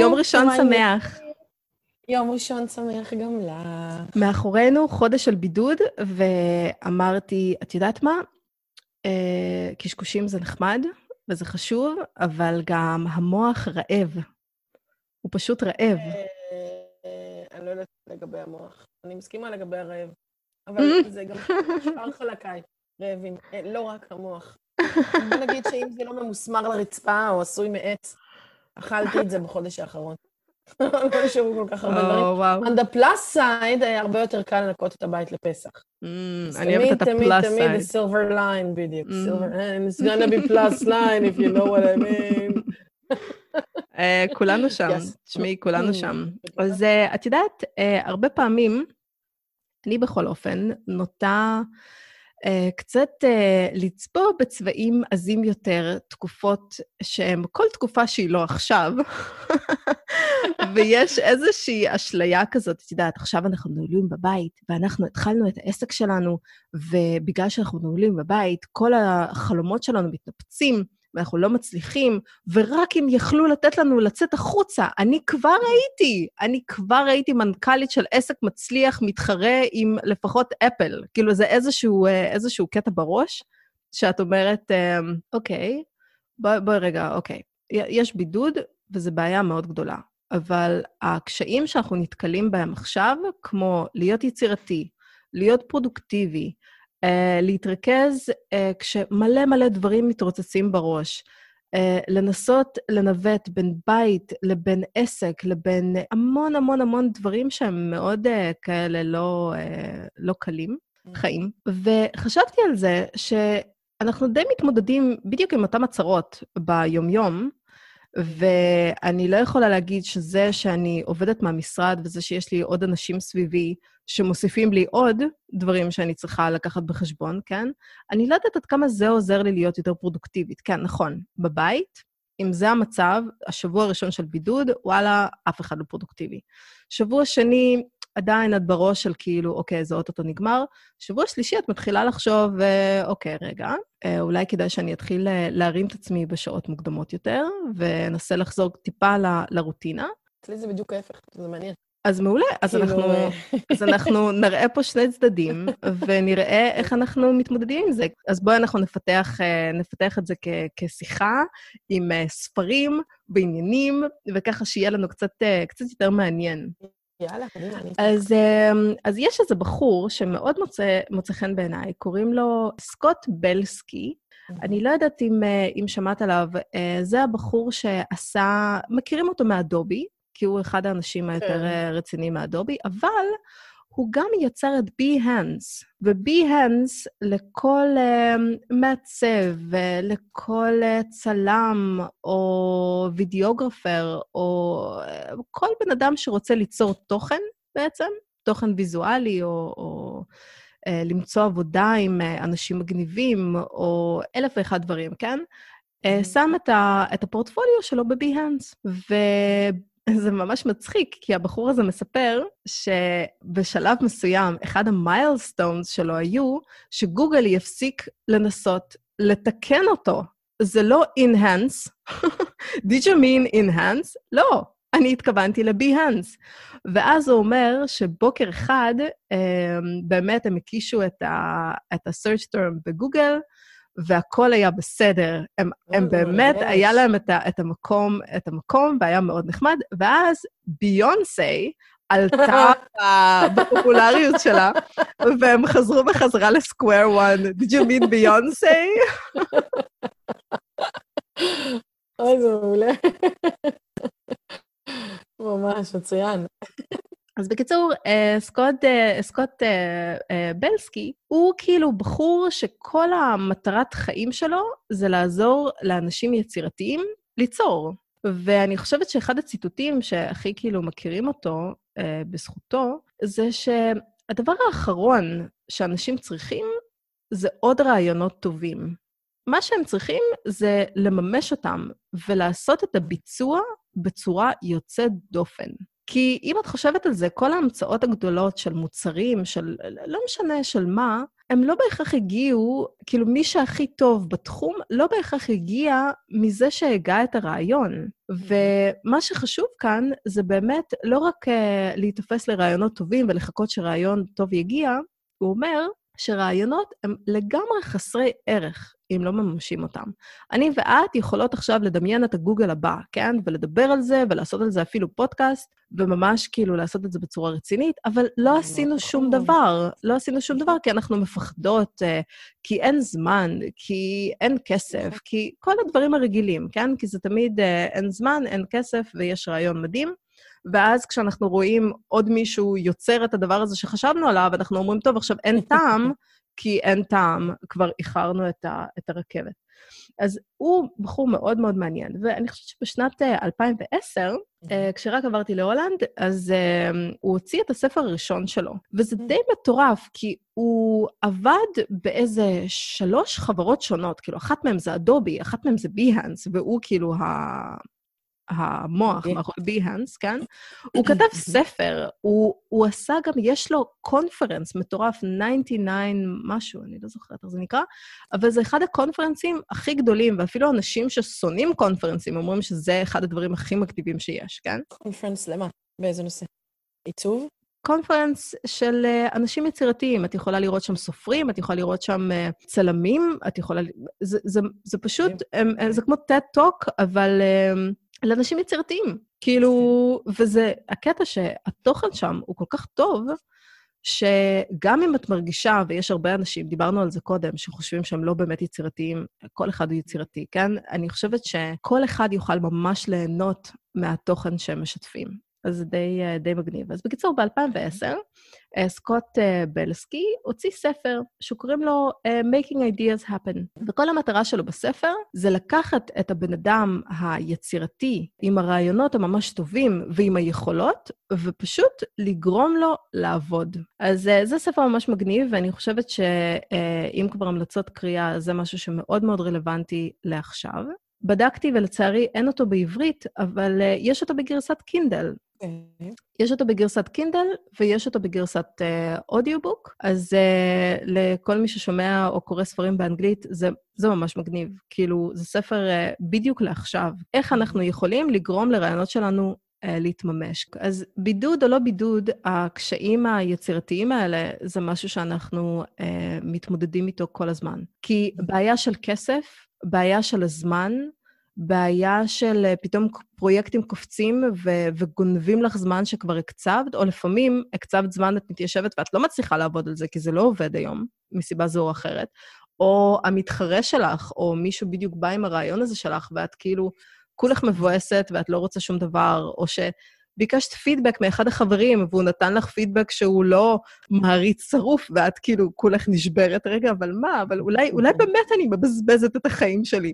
יום ראשון שמח. יום ראשון שמח גם לך. מאחורינו חודש של בידוד, ואמרתי, את יודעת מה? אה, קשקושים זה נחמד וזה חשוב, אבל גם המוח רעב. הוא פשוט רעב. אה, אני לא יודעת לגבי המוח. אני מסכימה לגבי הרעב. אבל זה גם שאר חלקיי רעבים, אה, לא רק המוח. בוא נגיד שאם זה לא ממוסמר לרצפה או עשוי מעץ, אכלתי את זה בחודש האחרון. לא נשארו כל כך הרבה דברים. On the plus side, היה הרבה יותר קל לנקות את הבית לפסח. אני אוהבת את ה-plus side. תמיד, תמיד silver line, בדיוק. And it's gonna be plus line, if you know what I mean. כולנו שם, תשמעי, כולנו שם. אז את יודעת, הרבה פעמים, אני בכל אופן, נוטה... uh, קצת uh, לצבוע בצבעים עזים יותר תקופות שהן כל תקופה שהיא לא עכשיו, ויש איזושהי אשליה כזאת, את יודעת, עכשיו אנחנו נעולים בבית, ואנחנו התחלנו את העסק שלנו, ובגלל שאנחנו נעולים בבית, כל החלומות שלנו מתנפצים, ואנחנו לא מצליחים, ורק אם יכלו לתת לנו לצאת החוצה, אני כבר הייתי, אני כבר הייתי מנכ"לית של עסק מצליח, מתחרה עם לפחות אפל. כאילו, זה איזשהו, אה, איזשהו קטע בראש, שאת אומרת, אמ, אוקיי, בואי בוא רגע, אוקיי, יש בידוד, וזו בעיה מאוד גדולה. אבל הקשיים שאנחנו נתקלים בהם עכשיו, כמו להיות יצירתי, להיות פרודוקטיבי, להתרכז uh, כשמלא מלא דברים מתרוצצים בראש. Uh, לנסות לנווט בין בית לבין עסק, לבין המון המון המון דברים שהם מאוד uh, כאלה לא, uh, לא קלים, mm. חיים. וחשבתי על זה שאנחנו די מתמודדים בדיוק עם אותן הצהרות ביומיום, ואני לא יכולה להגיד שזה שאני עובדת מהמשרד וזה שיש לי עוד אנשים סביבי שמוסיפים לי עוד דברים שאני צריכה לקחת בחשבון, כן? אני לא יודעת עד כמה זה עוזר לי להיות יותר פרודוקטיבית. כן, נכון, בבית, אם זה המצב, השבוע הראשון של בידוד, וואלה, אף אחד לא פרודוקטיבי. שבוע שני, עדיין את בראש של כאילו, אוקיי, זה אוטוטו נגמר. שבוע שלישי את מתחילה לחשוב, אה, אוקיי, רגע, אה, אולי כדאי שאני אתחיל אה, להרים את עצמי בשעות מוקדמות יותר, ואנסה לחזור טיפה ל, לרוטינה. אצלי זה בדיוק ההפך, זה מעניין. אז מעולה, אז, כאילו... אנחנו, אז אנחנו נראה פה שני צדדים, ונראה איך אנחנו מתמודדים עם זה. אז בואי אנחנו נפתח, נפתח את זה כ- כשיחה עם ספרים ועניינים, וככה שיהיה לנו קצת, קצת יותר מעניין. יאללה, קדימה, אני... אז, אמ, אז יש איזה בחור שמאוד מוצא, מוצא חן בעיניי, קוראים לו סקוט בלסקי. אני לא יודעת אם, אה, אם שמעת עליו, אה, זה הבחור שעשה, מכירים אותו מאדובי, כי הוא אחד האנשים היותר כן. אה, רציניים מאדובי, אבל הוא גם יצר את Behance, ו-Behance לכל uh, מעצב, לכל uh, צלם או וידאוגרפר, או uh, כל בן אדם שרוצה ליצור תוכן בעצם, תוכן ויזואלי, או, או uh, למצוא עבודה עם uh, אנשים מגניבים, או אלף ואחד דברים, כן? Uh, שם את, ה, את הפורטפוליו שלו ב-Behance. זה ממש מצחיק, כי הבחור הזה מספר שבשלב מסוים, אחד המיילסטונס שלו היו שגוגל יפסיק לנסות לתקן אותו. זה לא enhance. did you mean enhance? לא, אני התכוונתי ל-behance. ואז הוא אומר שבוקר אחד, באמת הם הקישו את ה-search term בגוגל, והכל היה בסדר. הם, הם באמת. היה להם את, ה, את, המקום, את המקום, והיה מאוד נחמד, ואז ביונסי עלתה בפופולריות שלה, והם חזרו בחזרה לסקוואר וואן. Did you mean ביונסי? אוי, זה מעולה. ממש, מצוין. אז בקיצור, אה, סקוט, אה, סקוט אה, בלסקי הוא כאילו בחור שכל המטרת חיים שלו זה לעזור לאנשים יצירתיים ליצור. ואני חושבת שאחד הציטוטים שהכי כאילו מכירים אותו בזכותו, זה שהדבר האחרון שאנשים צריכים זה עוד רעיונות טובים. מה שהם צריכים זה לממש אותם ולעשות את הביצוע בצורה יוצאת דופן. כי אם את חושבת על זה, כל ההמצאות הגדולות של מוצרים, של לא משנה של מה, הם לא בהכרח הגיעו, כאילו מי שהכי טוב בתחום, לא בהכרח הגיע מזה שהגה את הרעיון. ומה שחשוב כאן זה באמת לא רק uh, להיתפס לרעיונות טובים ולחכות שרעיון טוב יגיע, הוא אומר שרעיונות הם לגמרי חסרי ערך אם לא מממשים אותם. אני ואת יכולות עכשיו לדמיין את הגוגל הבא, כן? ולדבר על זה, ולעשות על זה אפילו פודקאסט, וממש כאילו לעשות את זה בצורה רצינית, אבל לא עשינו שום דבר. לא עשינו שום דבר כי אנחנו מפחדות, אה, כי אין זמן, כי אין כסף, נכון. כי כל הדברים הרגילים, כן? כי זה תמיד אה, אין זמן, אין כסף ויש רעיון מדהים. ואז כשאנחנו רואים עוד מישהו יוצר את הדבר הזה שחשבנו עליו, אנחנו אומרים, טוב, עכשיו אין טעם, כי אין טעם, כבר איחרנו את, ה, את הרכבת. אז הוא בחור מאוד מאוד מעניין, ואני חושבת שבשנת 2010, אה, אה, כשרק עברתי להולנד, אז uh, הוא הוציא את הספר הראשון שלו. וזה די מטורף, כי הוא עבד באיזה שלוש חברות שונות, כאילו, אחת מהן זה אדובי, אחת מהן זה ביהאנס, והוא כאילו ה... המוח מאחורי ביהאנס, כן? הוא כתב ספר, הוא, הוא עשה גם, יש לו קונפרנס מטורף, 99 משהו, אני לא זוכרת איך זה נקרא, אבל זה אחד הקונפרנסים הכי גדולים, ואפילו אנשים ששונאים קונפרנסים אומרים שזה אחד הדברים הכי מקטיבים שיש, כן? קונפרנס למה? באיזה נושא? עיצוב? קונפרנס של אה, אנשים יצירתיים. את יכולה לראות שם סופרים, את יכולה לראות שם אה, צלמים, את יכולה... זה, זה, זה פשוט, זה כמו TED-Talk, אבל... לאנשים יצירתיים. כאילו, וזה הקטע שהתוכן שם הוא כל כך טוב, שגם אם את מרגישה, ויש הרבה אנשים, דיברנו על זה קודם, שחושבים שהם לא באמת יצירתיים, כל אחד הוא יצירתי, כן? אני חושבת שכל אחד יוכל ממש ליהנות מהתוכן שהם משתפים. אז זה די, אה, די מגניב. אז בקיצור, ב-2010, אה, סקוט אה, בלסקי הוציא ספר שקוראים לו Making Ideas Happen. וכל המטרה שלו בספר זה לקחת את הבן אדם היצירתי עם הרעיונות הממש טובים ועם היכולות, ופשוט לגרום לו לעבוד. אז זה ספר ממש מגניב, ואני חושבת שאם כבר המלצות קריאה, זה משהו שמאוד מאוד רלוונטי לעכשיו. בדקתי, ולצערי אין אותו בעברית, אבל uh, יש אותו בגרסת קינדל. Okay. יש אותו בגרסת קינדל ויש אותו בגרסת uh, אודיובוק, אז uh, לכל מי ששומע או קורא ספרים באנגלית, זה, זה ממש מגניב. כאילו, זה ספר uh, בדיוק לעכשיו. איך אנחנו יכולים לגרום לרעיונות שלנו uh, להתממש. אז בידוד או לא בידוד, הקשיים היצירתיים האלה זה משהו שאנחנו uh, מתמודדים איתו כל הזמן. כי בעיה של כסף, בעיה של הזמן, בעיה של אה, פתאום פרויקטים קופצים ו- וגונבים לך זמן שכבר הקצבת, או לפעמים הקצבת זמן, את מתיישבת ואת לא מצליחה לעבוד על זה, כי זה לא עובד היום, מסיבה זו או אחרת, או המתחרה שלך, או מישהו בדיוק בא עם הרעיון הזה שלך, ואת כאילו כולך מבואסת ואת לא רוצה שום דבר, או שביקשת פידבק מאחד החברים, והוא נתן לך פידבק שהוא לא מעריץ שרוף, ואת כאילו כולך נשברת, רגע, אבל מה? אבל אולי, אולי באמת אני מבזבזת את החיים שלי.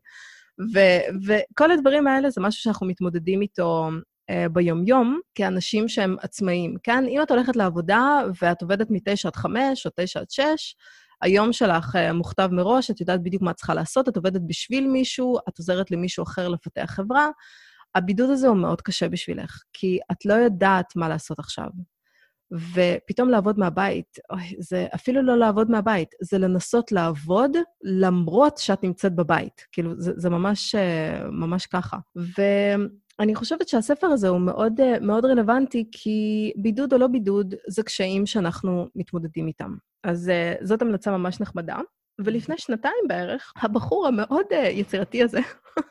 ו- וכל הדברים האלה זה משהו שאנחנו מתמודדים איתו uh, ביומיום כאנשים שהם עצמאים. כן, אם את הולכת לעבודה ואת עובדת מ-9 עד 5 או 9 עד 6, היום שלך uh, מוכתב מראש, את יודעת בדיוק מה את צריכה לעשות, את עובדת בשביל מישהו, את עוזרת למישהו אחר לפתח חברה. הבידוד הזה הוא מאוד קשה בשבילך, כי את לא יודעת מה לעשות עכשיו. ופתאום לעבוד מהבית, אוי, זה אפילו לא לעבוד מהבית, זה לנסות לעבוד למרות שאת נמצאת בבית. כאילו, זה, זה ממש, אה, ממש ככה. ואני חושבת שהספר הזה הוא מאוד, אה, מאוד רלוונטי, כי בידוד או לא בידוד, זה קשיים שאנחנו מתמודדים איתם. אז אה, זאת המלצה ממש נחמדה. ולפני שנתיים בערך, הבחור המאוד uh, יצירתי הזה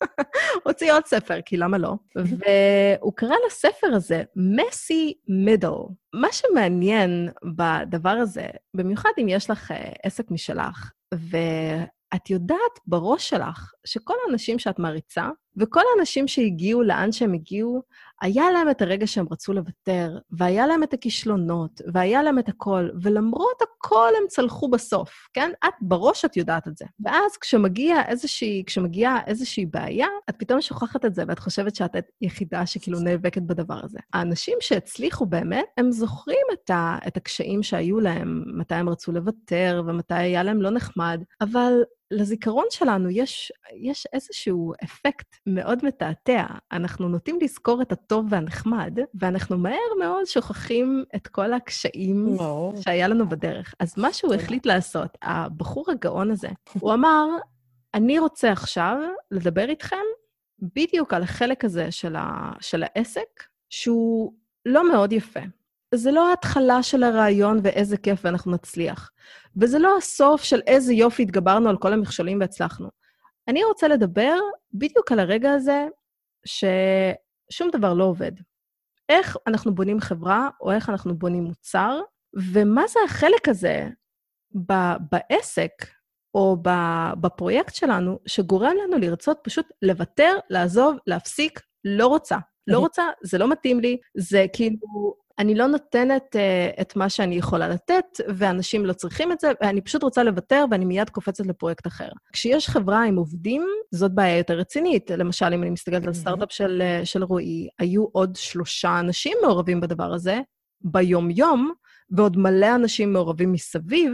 הוציא עוד ספר, כי למה לא? והוא קרא לספר הזה מסי מידל. מה שמעניין בדבר הזה, במיוחד אם יש לך uh, עסק משלך, ואת יודעת בראש שלך שכל האנשים שאת מעריצה, וכל האנשים שהגיעו לאן שהם הגיעו, היה להם את הרגע שהם רצו לוותר, והיה להם את הכישלונות, והיה להם את הכל, ולמרות הכל הם צלחו בסוף, כן? את בראש את יודעת את זה. ואז כשמגיע איזושהי, כשמגיעה איזושהי בעיה, את פתאום שוכחת את זה, ואת חושבת שאת היחידה שכאילו נאבקת בדבר הזה. האנשים שהצליחו באמת, הם זוכרים את, ה, את הקשיים שהיו להם, מתי הם רצו לוותר, ומתי היה להם לא נחמד, אבל לזיכרון שלנו יש, יש איזשהו אפקט מאוד מתעתע. אנחנו נוטים לזכור את הטוב והנחמד, ואנחנו מהר מאוד שוכחים את כל הקשיים ברור. שהיה לנו בדרך. אז מה שהוא החליט לעשות, הבחור הגאון הזה, הוא אמר, אני רוצה עכשיו לדבר איתכם בדיוק על החלק הזה של, ה, של העסק, שהוא לא מאוד יפה. זה לא ההתחלה של הרעיון ואיזה כיף ואנחנו נצליח. וזה לא הסוף של איזה יופי התגברנו על כל המכשולים והצלחנו. אני רוצה לדבר בדיוק על הרגע הזה ששום דבר לא עובד. איך אנחנו בונים חברה, או איך אנחנו בונים מוצר, ומה זה החלק הזה ב- בעסק, או ב- בפרויקט שלנו, שגורם לנו לרצות פשוט לוותר, לעזוב, להפסיק, לא רוצה. לא רוצה, זה לא מתאים לי, זה כאילו, אני לא נותנת uh, את מה שאני יכולה לתת, ואנשים לא צריכים את זה, ואני פשוט רוצה לוותר, ואני מיד קופצת לפרויקט אחר. כשיש חברה עם עובדים, זאת בעיה יותר רצינית. למשל, אם אני מסתכלת על סטארט-אפ של, uh, של רועי, היו עוד שלושה אנשים מעורבים בדבר הזה, ביום-יום, ועוד מלא אנשים מעורבים מסביב,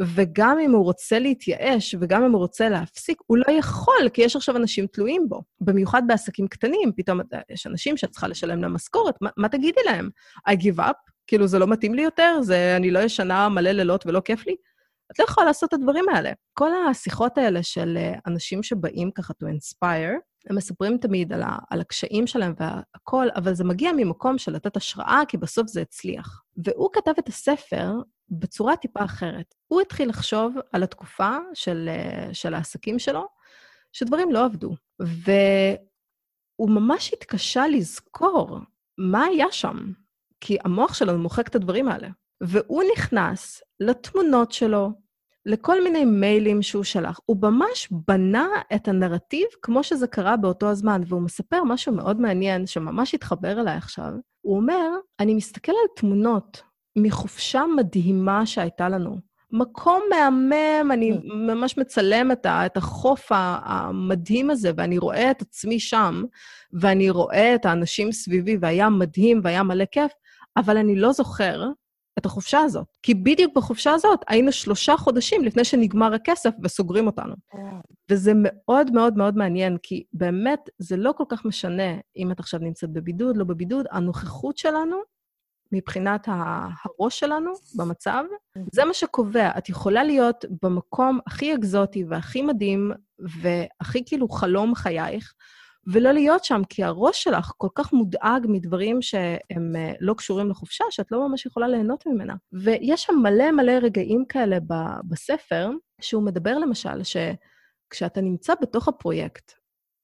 וגם אם הוא רוצה להתייאש, וגם אם הוא רוצה להפסיק, הוא לא יכול, כי יש עכשיו אנשים תלויים בו. במיוחד בעסקים קטנים, פתאום יש אנשים שאת צריכה לשלם להם משכורת, מה, מה תגידי להם? I give up? כאילו, זה לא מתאים לי יותר? זה, אני לא ישנה מלא לילות ולא כיף לי? את לא יכולה לעשות את הדברים האלה. כל השיחות האלה של אה, אנשים שבאים ככה to inspire, הם מספרים תמיד על, ה, על הקשיים שלהם והכול, אבל זה מגיע ממקום של לתת השראה, כי בסוף זה הצליח. והוא כתב את הספר בצורה טיפה אחרת. הוא התחיל לחשוב על התקופה של, אה, של העסקים שלו, שדברים לא עבדו. והוא ממש התקשה לזכור מה היה שם, כי המוח שלנו מוחק את הדברים האלה. והוא נכנס לתמונות שלו, לכל מיני מיילים שהוא שלח. הוא ממש בנה את הנרטיב כמו שזה קרה באותו הזמן, והוא מספר משהו מאוד מעניין שממש התחבר אליי עכשיו. הוא אומר, אני מסתכל על תמונות מחופשה מדהימה שהייתה לנו. מקום מהמם, אני mm. ממש מצלם את החוף המדהים הזה, ואני רואה את עצמי שם, ואני רואה את האנשים סביבי, והיה מדהים והיה מלא כיף, אבל אני לא זוכר את החופשה הזאת. כי בדיוק בחופשה הזאת היינו שלושה חודשים לפני שנגמר הכסף וסוגרים אותנו. וזה מאוד מאוד מאוד מעניין, כי באמת זה לא כל כך משנה אם את עכשיו נמצאת בבידוד, לא בבידוד, הנוכחות שלנו מבחינת הראש שלנו במצב, זה מה שקובע. את יכולה להיות במקום הכי אקזוטי והכי מדהים, והכי כאילו חלום חייך, ולא להיות שם, כי הראש שלך כל כך מודאג מדברים שהם אה, לא קשורים לחופשה, שאת לא ממש יכולה ליהנות ממנה. ויש שם מלא מלא רגעים כאלה בספר, שהוא מדבר למשל, שכשאתה נמצא בתוך הפרויקט,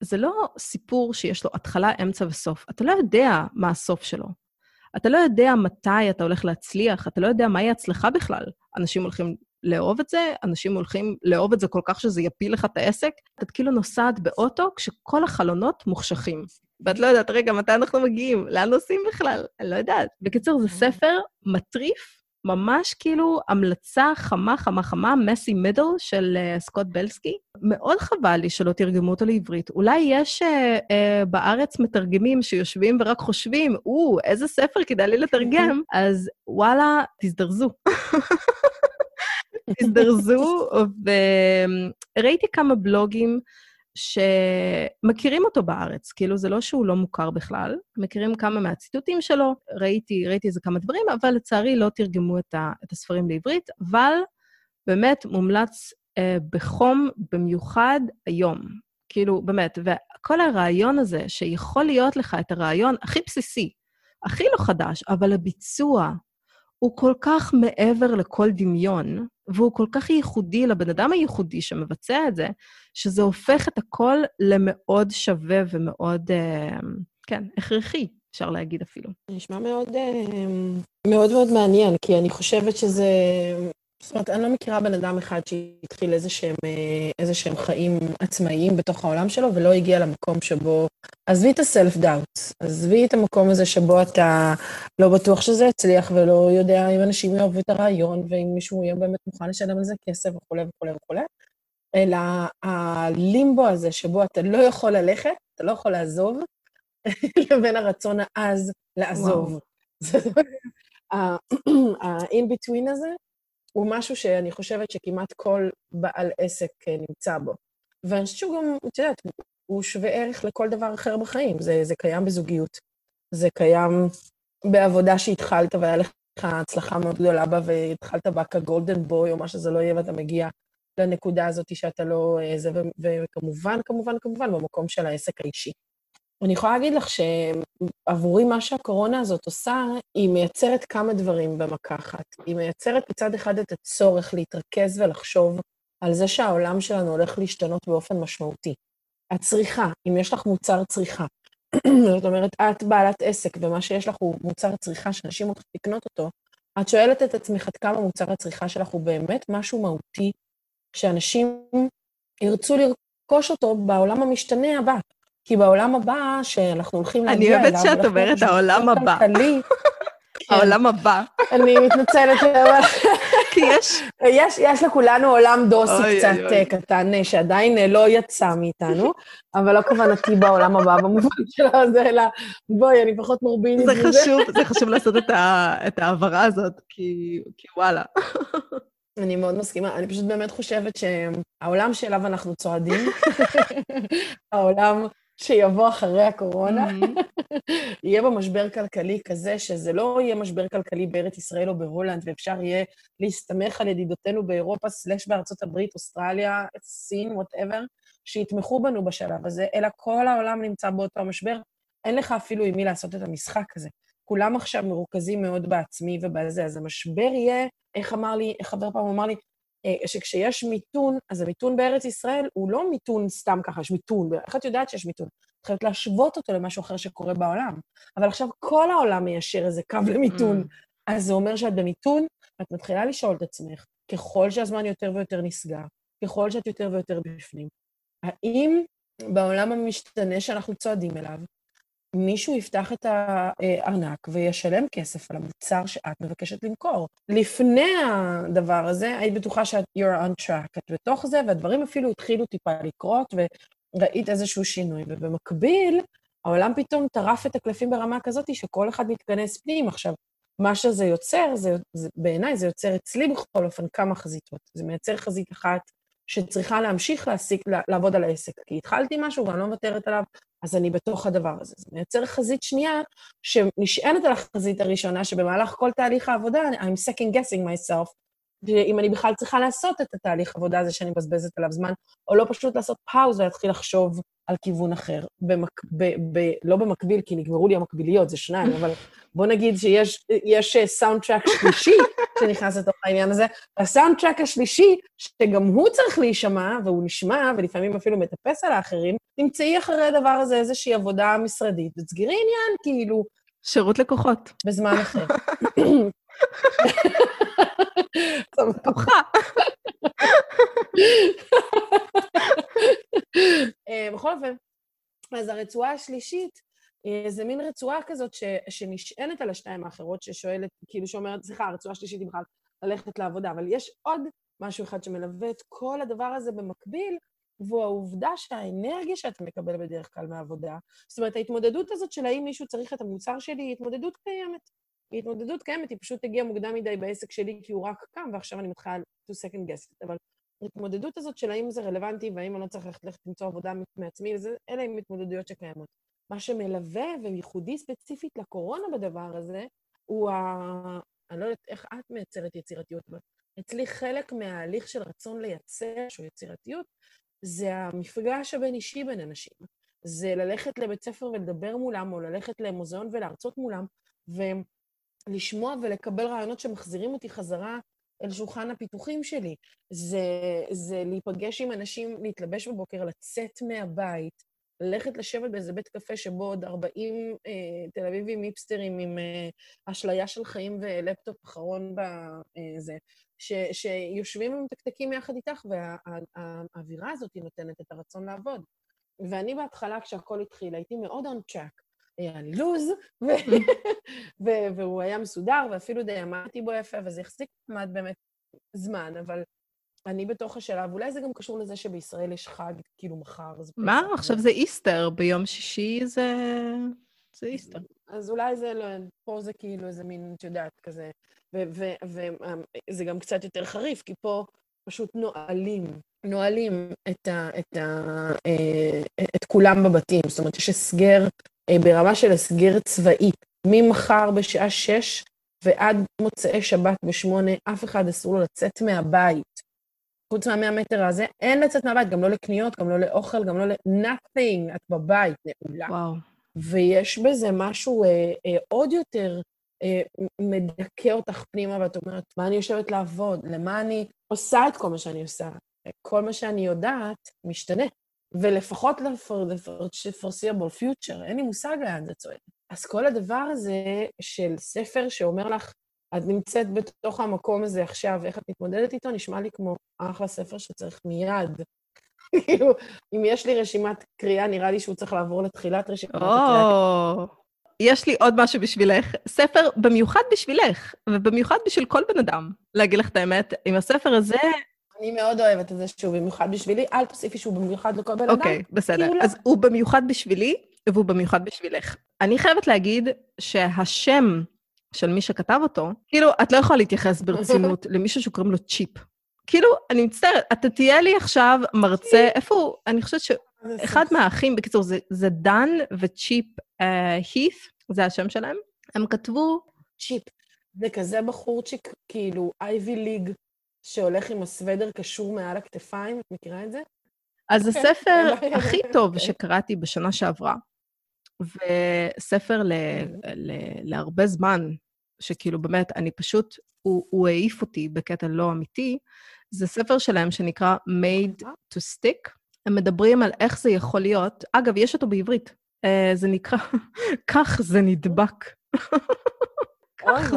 זה לא סיפור שיש לו התחלה, אמצע וסוף. אתה לא יודע מה הסוף שלו. אתה לא יודע מתי אתה הולך להצליח, אתה לא יודע מהי הצלחה בכלל. אנשים הולכים לאהוב את זה, אנשים הולכים לאהוב את זה כל כך שזה יפיל לך את העסק. את כאילו נוסעת באוטו כשכל החלונות מוחשכים. ואת לא יודעת, רגע, מתי אנחנו מגיעים? לאן נוסעים בכלל? אני לא יודעת. בקיצור, זה ספר מטריף, ממש כאילו המלצה חמה, חמה, חמה, מסי מידל של uh, סקוט בלסקי. מאוד חבל לי שלא תרגמו אותו לעברית. אולי יש uh, uh, בארץ מתרגמים שיושבים ורק חושבים, או, איזה ספר כדאי לי לתרגם, אז וואלה, תזדרזו. תזדרזו, וראיתי כמה בלוגים שמכירים אותו בארץ, כאילו זה לא שהוא לא מוכר בכלל, מכירים כמה מהציטוטים שלו, ראיתי, ראיתי איזה כמה דברים, אבל לצערי לא תרגמו את, ה, את הספרים לעברית, אבל באמת מומלץ אה, בחום במיוחד היום. כאילו, באמת, וכל הרעיון הזה, שיכול להיות לך את הרעיון הכי בסיסי, הכי לא חדש, אבל הביצוע הוא כל כך מעבר לכל דמיון, והוא כל כך ייחודי לבן אדם הייחודי שמבצע את זה, שזה הופך את הכל למאוד שווה ומאוד, אה, כן, הכרחי, אפשר להגיד אפילו. נשמע מאוד, אה, מאוד מאוד מעניין, כי אני חושבת שזה זאת אומרת, אני לא מכירה בן אדם אחד שהתחיל איזה שהם, אה, איזה שהם חיים עצמאיים בתוך העולם שלו, ולא הגיע למקום שבו... עזבי את הסלף דאוט, עזבי את המקום הזה שבו אתה לא בטוח שזה יצליח, ולא יודע אם אנשים יאהבו את הרעיון, ואם מישהו יהיה באמת מוכן לשלם על זה כסף וכולי וכולי וכולי, אלא הלימבו הזה שבו אתה לא יכול ללכת, אתה לא יכול לעזוב, לבין הרצון העז לעזוב. ה-in between הזה, הוא משהו שאני חושבת שכמעט כל בעל עסק אה, נמצא בו. ואני חושבת שהוא גם, את יודעת, הוא שווה ערך לכל דבר אחר בחיים. זה, זה קיים בזוגיות, זה קיים בעבודה שהתחלת והיה לך הצלחה מאוד גדולה בה, והתחלת בה כגולדן בוי או מה שזה לא יהיה, ואתה מגיע לנקודה הזאת שאתה לא... אה, זה, וכמובן, כמובן, כמובן, במקום של העסק האישי. אני יכולה להגיד לך שעבורי מה שהקורונה הזאת עושה, היא מייצרת כמה דברים במכה אחת. היא מייצרת מצד אחד את הצורך להתרכז ולחשוב על זה שהעולם שלנו הולך להשתנות באופן משמעותי. הצריכה, אם יש לך מוצר צריכה, זאת אומרת, את בעלת עסק ומה שיש לך הוא מוצר צריכה שאנשים הולכים לקנות אותו, את שואלת את עצמך עד כמה מוצר הצריכה שלך הוא באמת משהו מהותי, שאנשים ירצו לרכוש אותו בעולם המשתנה הבא. כי בעולם הבא שאנחנו הולכים להגיע אליו... אני אוהבת שאת אומרת העולם הבא. כן. העולם הבא. אני מתנצלת, כי יש... יש, יש לכולנו עולם דוסי קצת קטן, שעדיין אה, לא יצא מאיתנו, אבל לא כוונתי בעולם הבא במובן שלו, זה אלא, בואי, אני פחות מורבינית מזה. זה חשוב, זה חשוב לעשות את, ההעברה הזאת, כי וואלה. אני מאוד מסכימה. אני פשוט באמת חושבת שהעולם שאליו אנחנו צועדים, העולם שיבוא אחרי הקורונה, mm-hmm. יהיה בו משבר כלכלי כזה, שזה לא יהיה משבר כלכלי בארץ ישראל או בהולנד, ואפשר יהיה להסתמך על ידידותינו באירופה, slash בארצות הברית, אוסטרליה, סין, whatever, שיתמכו בנו בשלב הזה, אלא כל העולם נמצא באותו המשבר. אין לך אפילו עם מי לעשות את המשחק הזה. כולם עכשיו מרוכזים מאוד בעצמי ובזה, אז המשבר יהיה, איך אמר לי, איך חבר פעם אמר לי, שכשיש מיתון, אז המיתון בארץ ישראל הוא לא מיתון סתם ככה, יש מיתון, איך את יודעת שיש מיתון? את חייבת להשוות אותו למשהו אחר שקורה בעולם. אבל עכשיו כל העולם מיישר איזה קו למיתון. Mm. אז זה אומר שאת במיתון, ואת מתחילה לשאול את עצמך, ככל שהזמן יותר ויותר נסגר, ככל שאת יותר ויותר בפנים, האם בעולם המשתנה שאנחנו צועדים אליו, מישהו יפתח את הארנק וישלם כסף על המוצר שאת מבקשת למכור. לפני הדבר הזה, היית בטוחה שאת you're on track, את בתוך זה, והדברים אפילו התחילו טיפה לקרות, וראית איזשהו שינוי. ובמקביל, העולם פתאום טרף את הקלפים ברמה כזאת שכל אחד מתכנס פנים. עכשיו, מה שזה יוצר, זה, זה, בעיניי זה יוצר אצלי בכל אופן כמה חזיתות. זה מייצר חזית אחת שצריכה להמשיך להסיק, לעבוד על העסק. כי התחלתי משהו ואני לא מוותרת עליו, אז אני בתוך הדבר הזה. זה מייצר חזית שנייה שנשענת על החזית הראשונה, שבמהלך כל תהליך העבודה, I'm second guessing myself, אם אני בכלל צריכה לעשות את התהליך עבודה הזה שאני מבזבזת עליו זמן, או לא פשוט לעשות pause ולהתחיל לחשוב על כיוון אחר. במק... ב... ב... לא במקביל, כי נגמרו לי המקביליות, זה שניים, אבל בוא נגיד שיש soundtrack שלישי שנכנס לתוך העניין הזה, והסאונד טראק השלישי, שגם הוא צריך להישמע, והוא נשמע, ולפעמים אפילו מטפס על האחרים, תמצאי אחרי הדבר הזה איזושהי עבודה משרדית, ותסגרי עניין, כאילו... שירות לקוחות. בזמן אחר. פתוחה. אה, בכל אופן, אז הרצועה השלישית, אה, זה מין רצועה כזאת ש, שנשענת על השתיים האחרות, ששואלת, כאילו שאומרת, סליחה, הרצועה השלישית היא בכלל ללכת לעבודה, אבל יש עוד משהו אחד שמלווה את כל הדבר הזה במקביל, והוא העובדה שהאנרגיה שאתה מקבל בדרך כלל מהעבודה, זאת אומרת, ההתמודדות הזאת של האם מישהו צריך את המוצר שלי היא התמודדות קיימת. התמודדות קיימת, היא פשוט הגיעה מוקדם מדי בעסק שלי כי הוא רק קם, ועכשיו אני מתחילה to second guess it. אבל ההתמודדות הזאת של האם זה רלוונטי והאם אני לא צריך ללכת למצוא עבודה מעצמי, אלה הן התמודדויות שקיימות. מה שמלווה וייחודי ספציפית לקורונה בדבר הזה, הוא ה... אני לא יודעת איך את מייצרת יצירתיות. אצלי חלק מההליך של רצון לייצר שהוא יצירתיות, זה המפגש הבין-אישי בין אנשים. זה ללכת לבית ספר ולדבר מולם, או ללכת למוזיאון ולהרצות מולם, ולשמוע ולקבל רעיונות שמחזירים אותי חזרה אל שולחן הפיתוחים שלי. זה, זה להיפגש עם אנשים, להתלבש בבוקר, לצאת מהבית, ללכת לשבת באיזה בית קפה שבו עוד 40 אה, תל אביבים היפסטרים עם אה, אשליה של חיים ולפטופ אחרון בזה, אה, שיושבים ומתקתקים יחד איתך, והאווירה וה, הזאת נותנת את הרצון לעבוד. ואני בהתחלה, כשהכול התחיל, הייתי מאוד on track. לי לוז, והוא היה מסודר, ואפילו די עמדתי בו יפה, וזה החזיק מעמד באמת זמן, אבל אני בתוך השלב, אולי זה גם קשור לזה שבישראל יש חג, כאילו מחר. מה? עכשיו זה איסטר, ביום שישי זה... זה איסטר. אז אולי זה לא, פה זה כאילו איזה מין, את יודעת, כזה וזה גם קצת יותר חריף, כי פה פשוט נועלים, נועלים את, ה, את, ה, אה, את כולם בבתים. זאת אומרת, יש הסגר ברמה של הסגר צבאי. ממחר בשעה שש ועד מוצאי שבת בשמונה, אף אחד אסור לו לצאת מהבית. חוץ מהמאה מטר הזה, אין לצאת מהבית, גם לא לקניות, גם לא לאוכל, גם לא ל... nothing, את בבית, נעולה. וואו. ויש בזה משהו אה, אה, עוד יותר אה, מדכא אותך פנימה, ואת אומרת, מה אני יושבת לעבוד? למה אני עושה את כל מה שאני עושה? כל מה שאני יודעת משתנה. ולפחות ל-foreseeable future, אין לי מושג לאן זה צועד. אז כל הדבר הזה של ספר שאומר לך, את נמצאת בתוך המקום הזה עכשיו, איך את מתמודדת איתו, נשמע לי כמו אחלה ספר שצריך מיד. כאילו, אם יש לי רשימת קריאה, נראה לי שהוא צריך לעבור לתחילת רשימת הקריאה. יש לי עוד משהו בשבילך. ספר במיוחד בשבילך, ובמיוחד בשביל כל בן אדם, להגיד לך את האמת. עם הספר הזה... אני מאוד אוהבת את זה שהוא במיוחד בשבילי. אל תוסיפי שהוא במיוחד לכל בן אדם. אוקיי, בסדר. אז הוא במיוחד בשבילי, והוא במיוחד בשבילך. אני חייבת להגיד שהשם של מי שכתב אותו, כאילו, את לא יכולה להתייחס ברצינות למישהו שקוראים לו צ'יפ. כאילו, אני מצטערת, אתה תהיה לי עכשיו מרצה, איפה הוא? אני חושבת שאחד מהאחים, בקיצור, זה, זה דן וצ'יפ הית', uh, זה השם שלהם. הם כתבו... צ'יפ. זה כזה בחורצ'יק, כאילו, אייבי ליג, שהולך עם הסוודר קשור מעל הכתפיים, את מכירה את זה? אז okay. אוקיי. הספר הכי טוב okay. אוקיי. שקראתי בשנה שעברה, וספר ל. ל, להרבה זמן, שכאילו באמת, אני פשוט, הוא, הוא העיף אותי בקטע לא אמיתי, זה ספר שלהם שנקרא Made to Stick. הם מדברים על איך זה יכול להיות. אגב, יש אותו בעברית. Uh, זה נקרא, כך זה נדבק.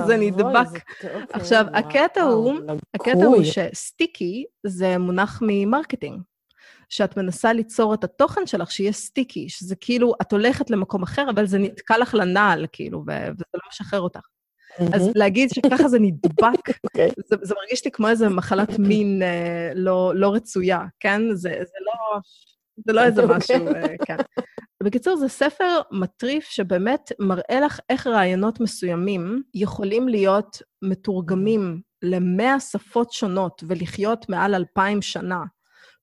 זה נדבק. עכשיו, הקטע הוא, הקטע הוא ש sticky זה מונח מ marketing. שאת מנסה ליצור את התוכן שלך שיהיה sticky, שזה כאילו, את הולכת למקום אחר, אבל זה נתקע לך לנעל, כאילו, וזה לא משחרר אותך. אז להגיד שככה זה נדבק, okay. אוקיי. זה, זה מרגיש לי כמו איזה מחלת מין אה, לא, לא רצויה, כן? זה, זה לא... זה לא איזה משהו, אוקיי. כן. בקיצור, זה ספר מטריף שבאמת מראה לך איך רעיונות מסוימים יכולים להיות מתורגמים למאה שפות שונות ולחיות מעל אלפיים שנה.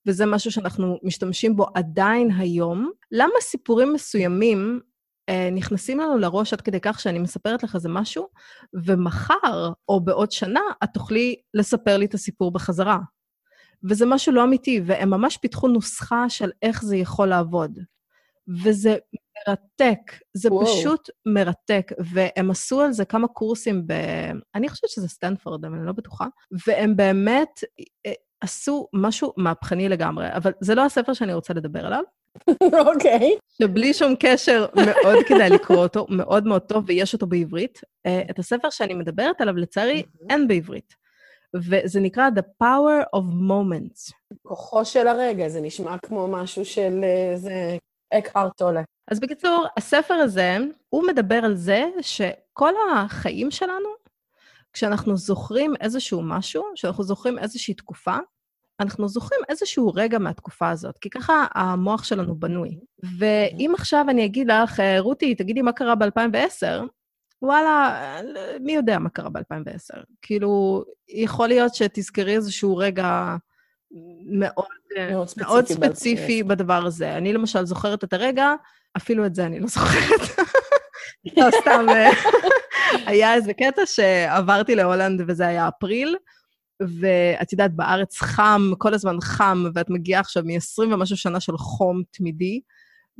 וזה משהו שאנחנו משתמשים בו עדיין היום. למה סיפורים מסוימים אה, נכנסים לנו לראש עד כדי כך שאני מספרת לך איזה משהו, ומחר או בעוד שנה את תוכלי לספר לי את הסיפור בחזרה. וזה משהו לא אמיתי, והם ממש פיתחו נוסחה של איך זה יכול לעבוד. וזה מרתק, זה וואו. פשוט מרתק, והם עשו על זה כמה קורסים ב... אני חושבת שזה סטנפורד, אבל אני לא בטוחה, והם באמת אה, עשו משהו מהפכני לגמרי, אבל זה לא הספר שאני רוצה לדבר עליו. אוקיי. okay. שבלי שום קשר, מאוד כדאי לקרוא אותו, מאוד מאוד טוב, ויש אותו בעברית. Uh, את הספר שאני מדברת עליו, לצערי, אין בעברית. וזה נקרא The Power of Moments. כוחו של הרגע, זה נשמע כמו משהו של איזה אקהרט טולה. אז בקיצור, הספר הזה, הוא מדבר על זה שכל החיים שלנו כשאנחנו זוכרים איזשהו משהו, כשאנחנו זוכרים איזושהי תקופה, אנחנו זוכרים איזשהו רגע מהתקופה הזאת, כי ככה המוח שלנו בנוי. ואם עכשיו אני אגיד לך, רותי, תגידי מה קרה ב-2010, וואלה, מי יודע מה קרה ב-2010? כאילו, יכול להיות שתזכרי איזשהו רגע מאוד, מאוד ספציפי, מאוד ספציפי בדבר הזה. אני למשל זוכרת את הרגע, אפילו את זה אני לא זוכרת. לא, סתם, אה, היה איזה קטע שעברתי להולנד וזה היה אפריל, ואת יודעת, בארץ חם, כל הזמן חם, ואת מגיעה עכשיו מ-20 ומשהו שנה של חום תמידי,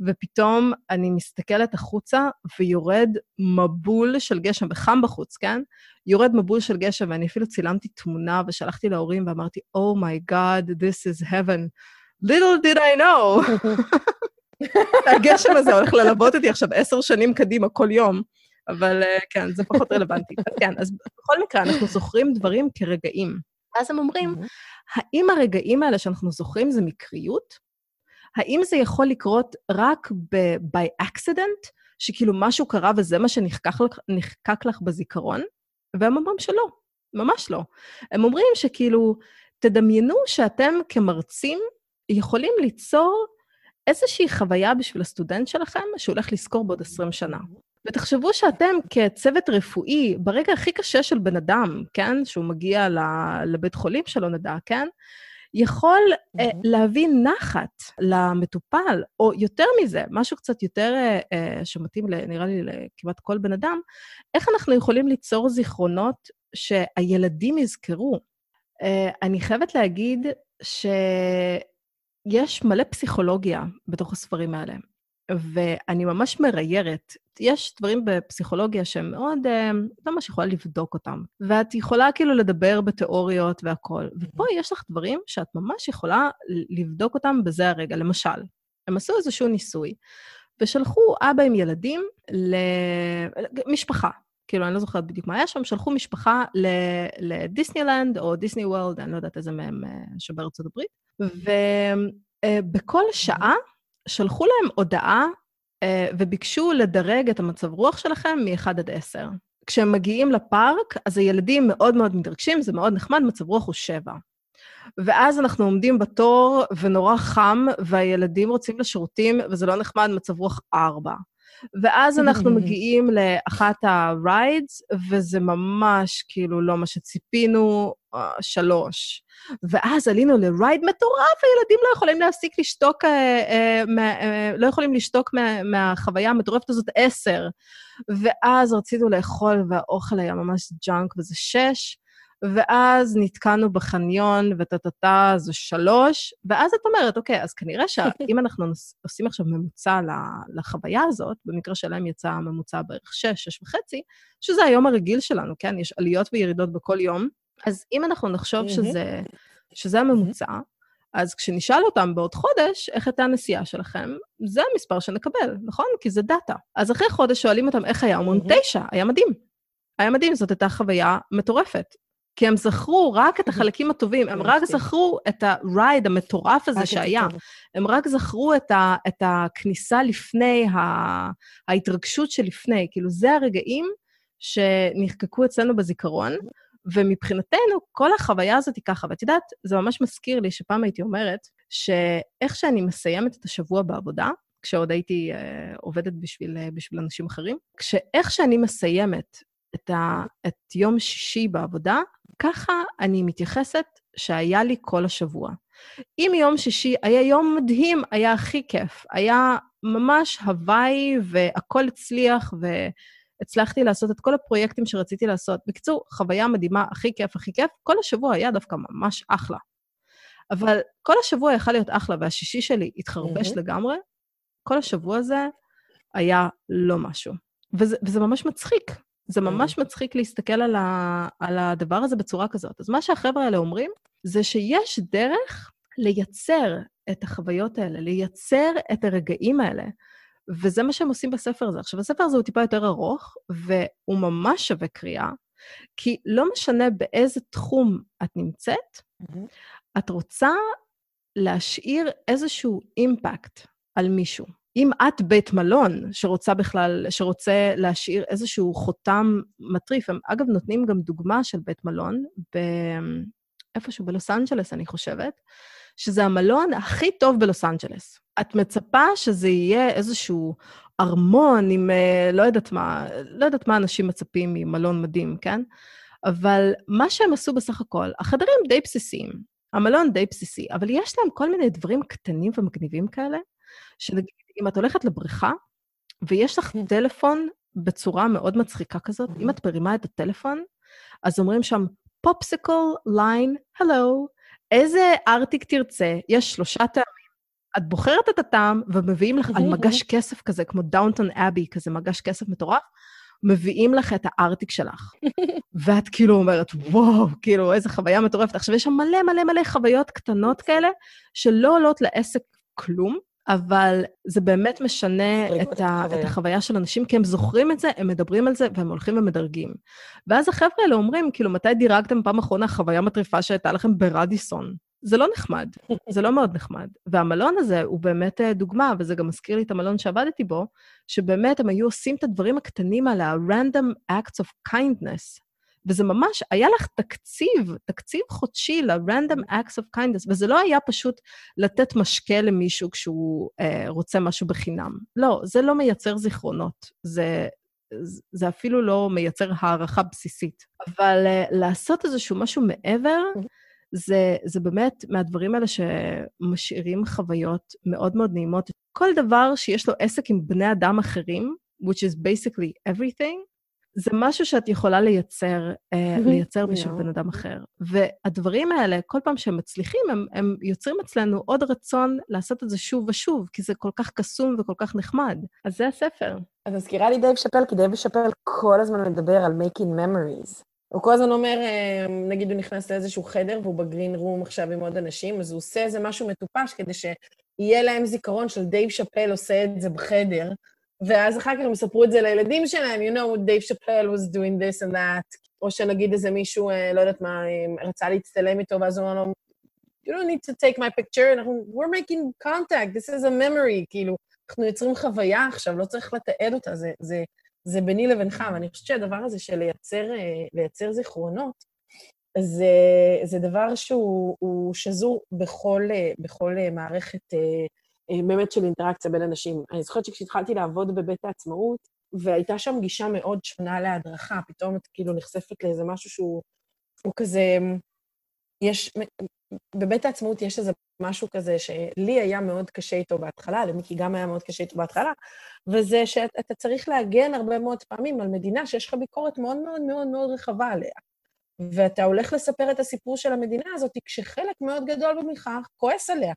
ופתאום אני מסתכלת החוצה ויורד מבול של גשם, וחם בחוץ, כן? יורד מבול של גשם, ואני אפילו צילמתי תמונה ושלחתי להורים ואמרתי, Oh my God, this is heaven. Little did I know. הגשם הזה הולך ללוות אותי עכשיו עשר שנים קדימה, כל יום. אבל אה, כן, זה פחות רלוונטי. אז כן, אז בכל מקרה, אנחנו זוכרים דברים כרגעים. ואז הם אומרים, האם הרגעים האלה שאנחנו זוכרים זה מקריות? האם זה יכול לקרות רק by accident, שכאילו משהו קרה וזה מה שנחקק לך, לך בזיכרון? והם אומרים שלא, ממש לא. הם אומרים שכאילו, תדמיינו שאתם כמרצים יכולים ליצור איזושהי חוויה בשביל הסטודנט שלכם שהולך לזכור בעוד 20 שנה. ותחשבו שאתם כצוות רפואי, ברגע הכי קשה של בן אדם, כן? שהוא מגיע לבית חולים שלא נדע, כן? יכול mm-hmm. uh, להביא נחת למטופל, או יותר מזה, משהו קצת יותר uh, שמתאים, נראה לי, לכמעט כל בן אדם, איך אנחנו יכולים ליצור זיכרונות שהילדים יזכרו? Uh, אני חייבת להגיד שיש מלא פסיכולוגיה בתוך הספרים האלה. ואני ממש מריירת. יש דברים בפסיכולוגיה שהם מאוד, אה, לא ממש יכולה לבדוק אותם. ואת יכולה כאילו לדבר בתיאוריות והכול. ופה יש לך דברים שאת ממש יכולה לבדוק אותם בזה הרגע. למשל, הם עשו איזשהו ניסוי, ושלחו אבא עם ילדים למשפחה. כאילו, אני לא זוכרת בדיוק מה היה שם, שלחו משפחה לדיסנילנד או דיסני וורלד, אני לא יודעת איזה מהם אה, שבארצות הברית, ובכל שעה שלחו להם הודעה אה, וביקשו לדרג את המצב רוח שלכם מ-1 עד 10. כשהם מגיעים לפארק, אז הילדים מאוד מאוד מתרגשים, זה מאוד נחמד, מצב רוח הוא 7. ואז אנחנו עומדים בתור, ונורא חם, והילדים רוצים לשירותים, וזה לא נחמד, מצב רוח 4. ואז אנחנו מגיעים לאחת ה-rides, וזה ממש כאילו לא מה שציפינו, אה, שלוש. ואז עלינו ל-ride מטורף, הילדים לא יכולים להפסיק לשתוק, אה, אה, אה, לא יכולים לשתוק מה, מהחוויה המטורפת הזאת עשר. ואז רצינו לאכול, והאוכל היה ממש ג'אנק, וזה שש. ואז נתקענו בחניון, וטטטה זה שלוש, ואז את אומרת, אוקיי, אז כנראה שאם אנחנו עושים עכשיו ממוצע לחוויה הזאת, במקרה שלהם יצא ממוצע בערך שש, שש וחצי, שזה היום הרגיל שלנו, כן? יש עליות וירידות בכל יום, אז אם אנחנו נחשוב שזה, שזה הממוצע, אז כשנשאל אותם בעוד חודש, איך הייתה הנסיעה שלכם, זה המספר שנקבל, נכון? כי זה דאטה. אז אחרי חודש שואלים אותם איך היה, אומרים, תשע, היה מדהים. היה מדהים, זאת הייתה חוויה מטורפת. כי הם זכרו רק את החלקים הטובים, הם רק זכרו את ה-ride המטורף הזה שהיה. הם רק זכרו את, ה, את הכניסה לפני, ההתרגשות שלפני. כאילו, זה הרגעים שנחקקו אצלנו בזיכרון, ומבחינתנו, כל החוויה הזאת היא ככה. ואת יודעת, זה ממש מזכיר לי שפעם הייתי אומרת, שאיך שאני מסיימת את השבוע בעבודה, כשעוד הייתי uh, עובדת בשביל, uh, בשביל אנשים אחרים, כשאיך שאני מסיימת את, ה, את יום שישי בעבודה, ככה אני מתייחסת שהיה לי כל השבוע. אם יום שישי היה יום מדהים, היה הכי כיף. היה ממש הוואי והכל הצליח, והצלחתי לעשות את כל הפרויקטים שרציתי לעשות. בקיצור, חוויה מדהימה, הכי כיף, הכי כיף. כל השבוע היה דווקא ממש אחלה. אבל כל השבוע יכל להיות אחלה, והשישי שלי התחרבש mm-hmm. לגמרי. כל השבוע הזה היה לא משהו. וזה, וזה ממש מצחיק, זה ממש מצחיק להסתכל על, ה, על הדבר הזה בצורה כזאת. אז מה שהחבר'ה האלה אומרים, זה שיש דרך לייצר את החוויות האלה, לייצר את הרגעים האלה. וזה מה שהם עושים בספר הזה. עכשיו, הספר הזה הוא טיפה יותר ארוך, והוא ממש שווה קריאה, כי לא משנה באיזה תחום את נמצאת, mm-hmm. את רוצה להשאיר איזשהו אימפקט על מישהו. אם את בית מלון שרוצה בכלל, שרוצה להשאיר איזשהו חותם מטריף, הם אגב נותנים גם דוגמה של בית מלון, איפשהו בלוס אנג'לס, אני חושבת, שזה המלון הכי טוב בלוס אנג'לס. את מצפה שזה יהיה איזשהו ארמון עם אה, לא יודעת מה, לא יודעת מה אנשים מצפים ממלון מדהים, כן? אבל מה שהם עשו בסך הכל, החדרים די בסיסיים, המלון די בסיסי, אבל יש להם כל מיני דברים קטנים ומגניבים כאלה, שנגיד אם את הולכת לבריכה, ויש לך. טלפון בצורה מאוד מצחיקה כזאת, אם את מרימה את הטלפון, אז אומרים שם, פופסיקל, ליין, הלו, איזה ארטיק תרצה, יש שלושה טעמים. את בוחרת את הטעם ומביאים לך על מגש כסף כזה, כמו דאונטון אבי, כזה מגש כסף מטורף, מביאים לך את הארטיק שלך. ואת כאילו אומרת, וואו, כאילו, איזה חוויה מטורפת. עכשיו, יש שם מלא מלא מלא חוויות קטנות כאלה, שלא עולות לעסק כלום, אבל זה באמת משנה את, ה, את החוויה של אנשים, כי הם זוכרים את זה, הם מדברים על זה, והם הולכים ומדרגים. ואז החבר'ה האלה אומרים, כאילו, מתי דירגתם פעם אחרונה חוויה מטריפה שהייתה לכם ברדיסון? זה לא נחמד, זה לא מאוד נחמד. והמלון הזה הוא באמת אה, דוגמה, וזה גם מזכיר לי את המלון שעבדתי בו, שבאמת הם היו עושים את הדברים הקטנים על ה-random acts of kindness, וזה ממש, היה לך תקציב, תקציב חודשי ל-random acts of kindness, וזה לא היה פשוט לתת משקה למישהו כשהוא אה, רוצה משהו בחינם. לא, זה לא מייצר זיכרונות. זה, זה אפילו לא מייצר הערכה בסיסית. אבל uh, לעשות איזשהו משהו מעבר, mm-hmm. זה, זה באמת מהדברים האלה שמשאירים חוויות מאוד מאוד נעימות. כל דבר שיש לו עסק עם בני אדם אחרים, which is basically everything, זה משהו שאת יכולה לייצר, uh, לייצר בשביל בן אדם אחר. והדברים האלה, כל פעם שהם מצליחים, הם, הם יוצרים אצלנו עוד רצון לעשות את זה שוב ושוב, כי זה כל כך קסום וכל כך נחמד. אז זה הספר. את מזכירה לי דייב שאפל, כי דייב שאפל כל הזמן מדבר על making memories. הוא כל הזמן אומר, אה, נגיד הוא נכנס לאיזשהו חדר והוא ב green room עכשיו עם עוד אנשים, אז הוא עושה איזה משהו מטופש כדי שיהיה להם זיכרון של דייב שאפל עושה את זה בחדר, ואז אחר כך הם יספרו את זה לילדים שלהם, you know, דייב שאפל was doing this and that, או שנגיד איזה מישהו, אה, לא יודעת מה, אה, רצה להצטלם איתו, ואז הוא אמר לו, you don't need to take my picture, אנחנו, we're making contact, this is a memory, כאילו, אנחנו יוצרים חוויה עכשיו, לא צריך לתעד אותה, זה, זה, זה ביני לבינך, ואני חושבת שהדבר הזה של לייצר, אה, לייצר זיכרונות, זה, זה דבר שהוא שזור בכל, בכל מערכת באמת של אינטראקציה בין אנשים. אני זוכרת שכשהתחלתי לעבוד בבית העצמאות, והייתה שם גישה מאוד שונה להדרכה, פתאום את כאילו נחשפת לאיזה משהו שהוא כזה... יש... בבית העצמאות יש איזה משהו כזה שלי היה מאוד קשה איתו בהתחלה, למיקי גם היה מאוד קשה איתו בהתחלה, וזה שאתה צריך להגן הרבה מאוד פעמים על מדינה שיש לך ביקורת מאוד מאוד מאוד מאוד רחבה עליה. ואתה הולך לספר את הסיפור של המדינה הזאת כשחלק מאוד גדול ממך כועס עליה.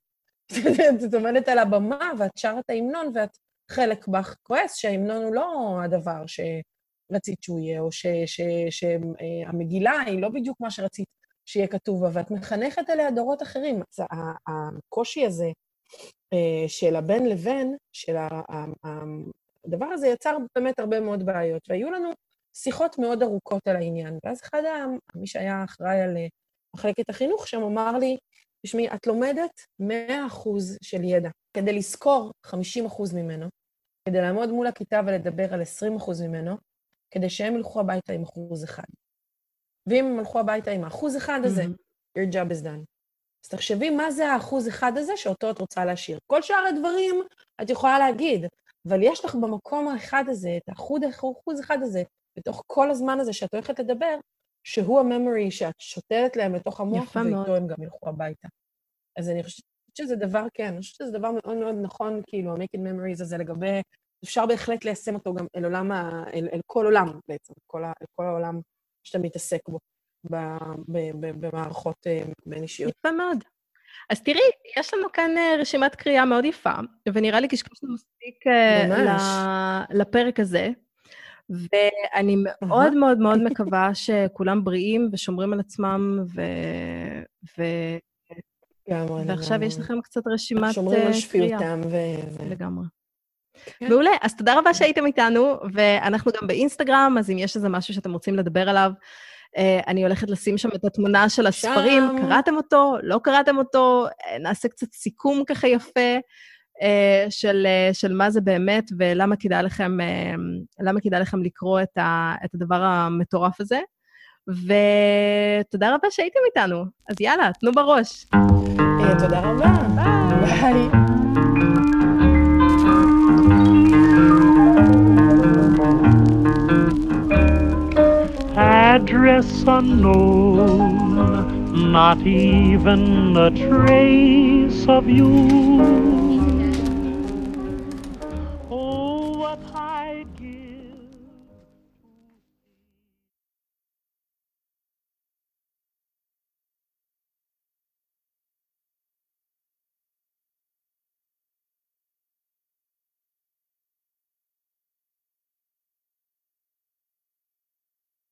את עומדת על הבמה ואת שרה את ההמנון ואת חלק בך כועס שההמנון הוא לא הדבר שרצית שהוא יהיה, או שהמגילה היא לא בדיוק מה שרצית שיהיה כתוב בה, ואת מחנכת עליה דורות אחרים. אז הקושי הזה אה, של הבן לבן, של הדבר הזה יצר באמת הרבה מאוד בעיות, והיו לנו שיחות מאוד ארוכות על העניין. ואז אחד, מי שהיה אחראי על אה, מחלקת החינוך שם, אמר לי, תשמעי, את לומדת 100% של ידע. כדי לזכור 50% ממנו, כדי לעמוד מול הכיתה ולדבר על 20% ממנו, כדי שהם ילכו הביתה עם אחוז אחד. ואם הם הלכו הביתה עם האחוז אחד הזה, mm-hmm. your job is done. אז תחשבי מה זה האחוז אחד הזה שאותו את רוצה להשאיר. כל שאר הדברים את יכולה להגיד, אבל יש לך במקום האחד הזה, את האחוז אחד הזה, בתוך כל הזמן הזה שאת הולכת לדבר, שהוא הממורי שאת שותלת להם לתוך המוח, ואיתו הם גם ילכו הביתה. אז אני חושבת שזה דבר, כן, אני חושבת שזה דבר מאוד מאוד נכון, כאילו, ה-Making Memories הזה לגבי, אפשר בהחלט ליישם אותו גם אל עולם, ה, אל, אל כל עולם בעצם, כל, ה, אל כל העולם שאתה מתעסק בו, ב, ב, ב, במערכות אה, בין אישיות. יפה מאוד. אז תראי, יש לנו כאן אה, רשימת קריאה מאוד יפה, ונראה לי קשקשנו מספיק אה, לפרק הזה. ואני מאוד מאוד מאוד מקווה שכולם בריאים ושומרים על עצמם, ו... ו... לגמרי, ועכשיו יש לכם קצת רשימת קריאה. שומרים על שפיותם ו... לגמרי. כן. מעולה, אז תודה רבה שהייתם איתנו, ואנחנו גם באינסטגרם, אז אם יש איזה משהו שאתם רוצים לדבר עליו, אני הולכת לשים שם את התמונה של הספרים, שם. קראתם אותו, לא קראתם אותו, נעשה קצת סיכום ככה יפה. אה, של, אה, של מה זה באמת ולמה כדאי לכם, אה, למה כדאי לכם לקרוא את, ה, את הדבר המטורף הזה. ותודה רבה שהייתם איתנו. אז יאללה, תנו בראש. תודה רבה. ביי. Address unknown, not even a trace of you.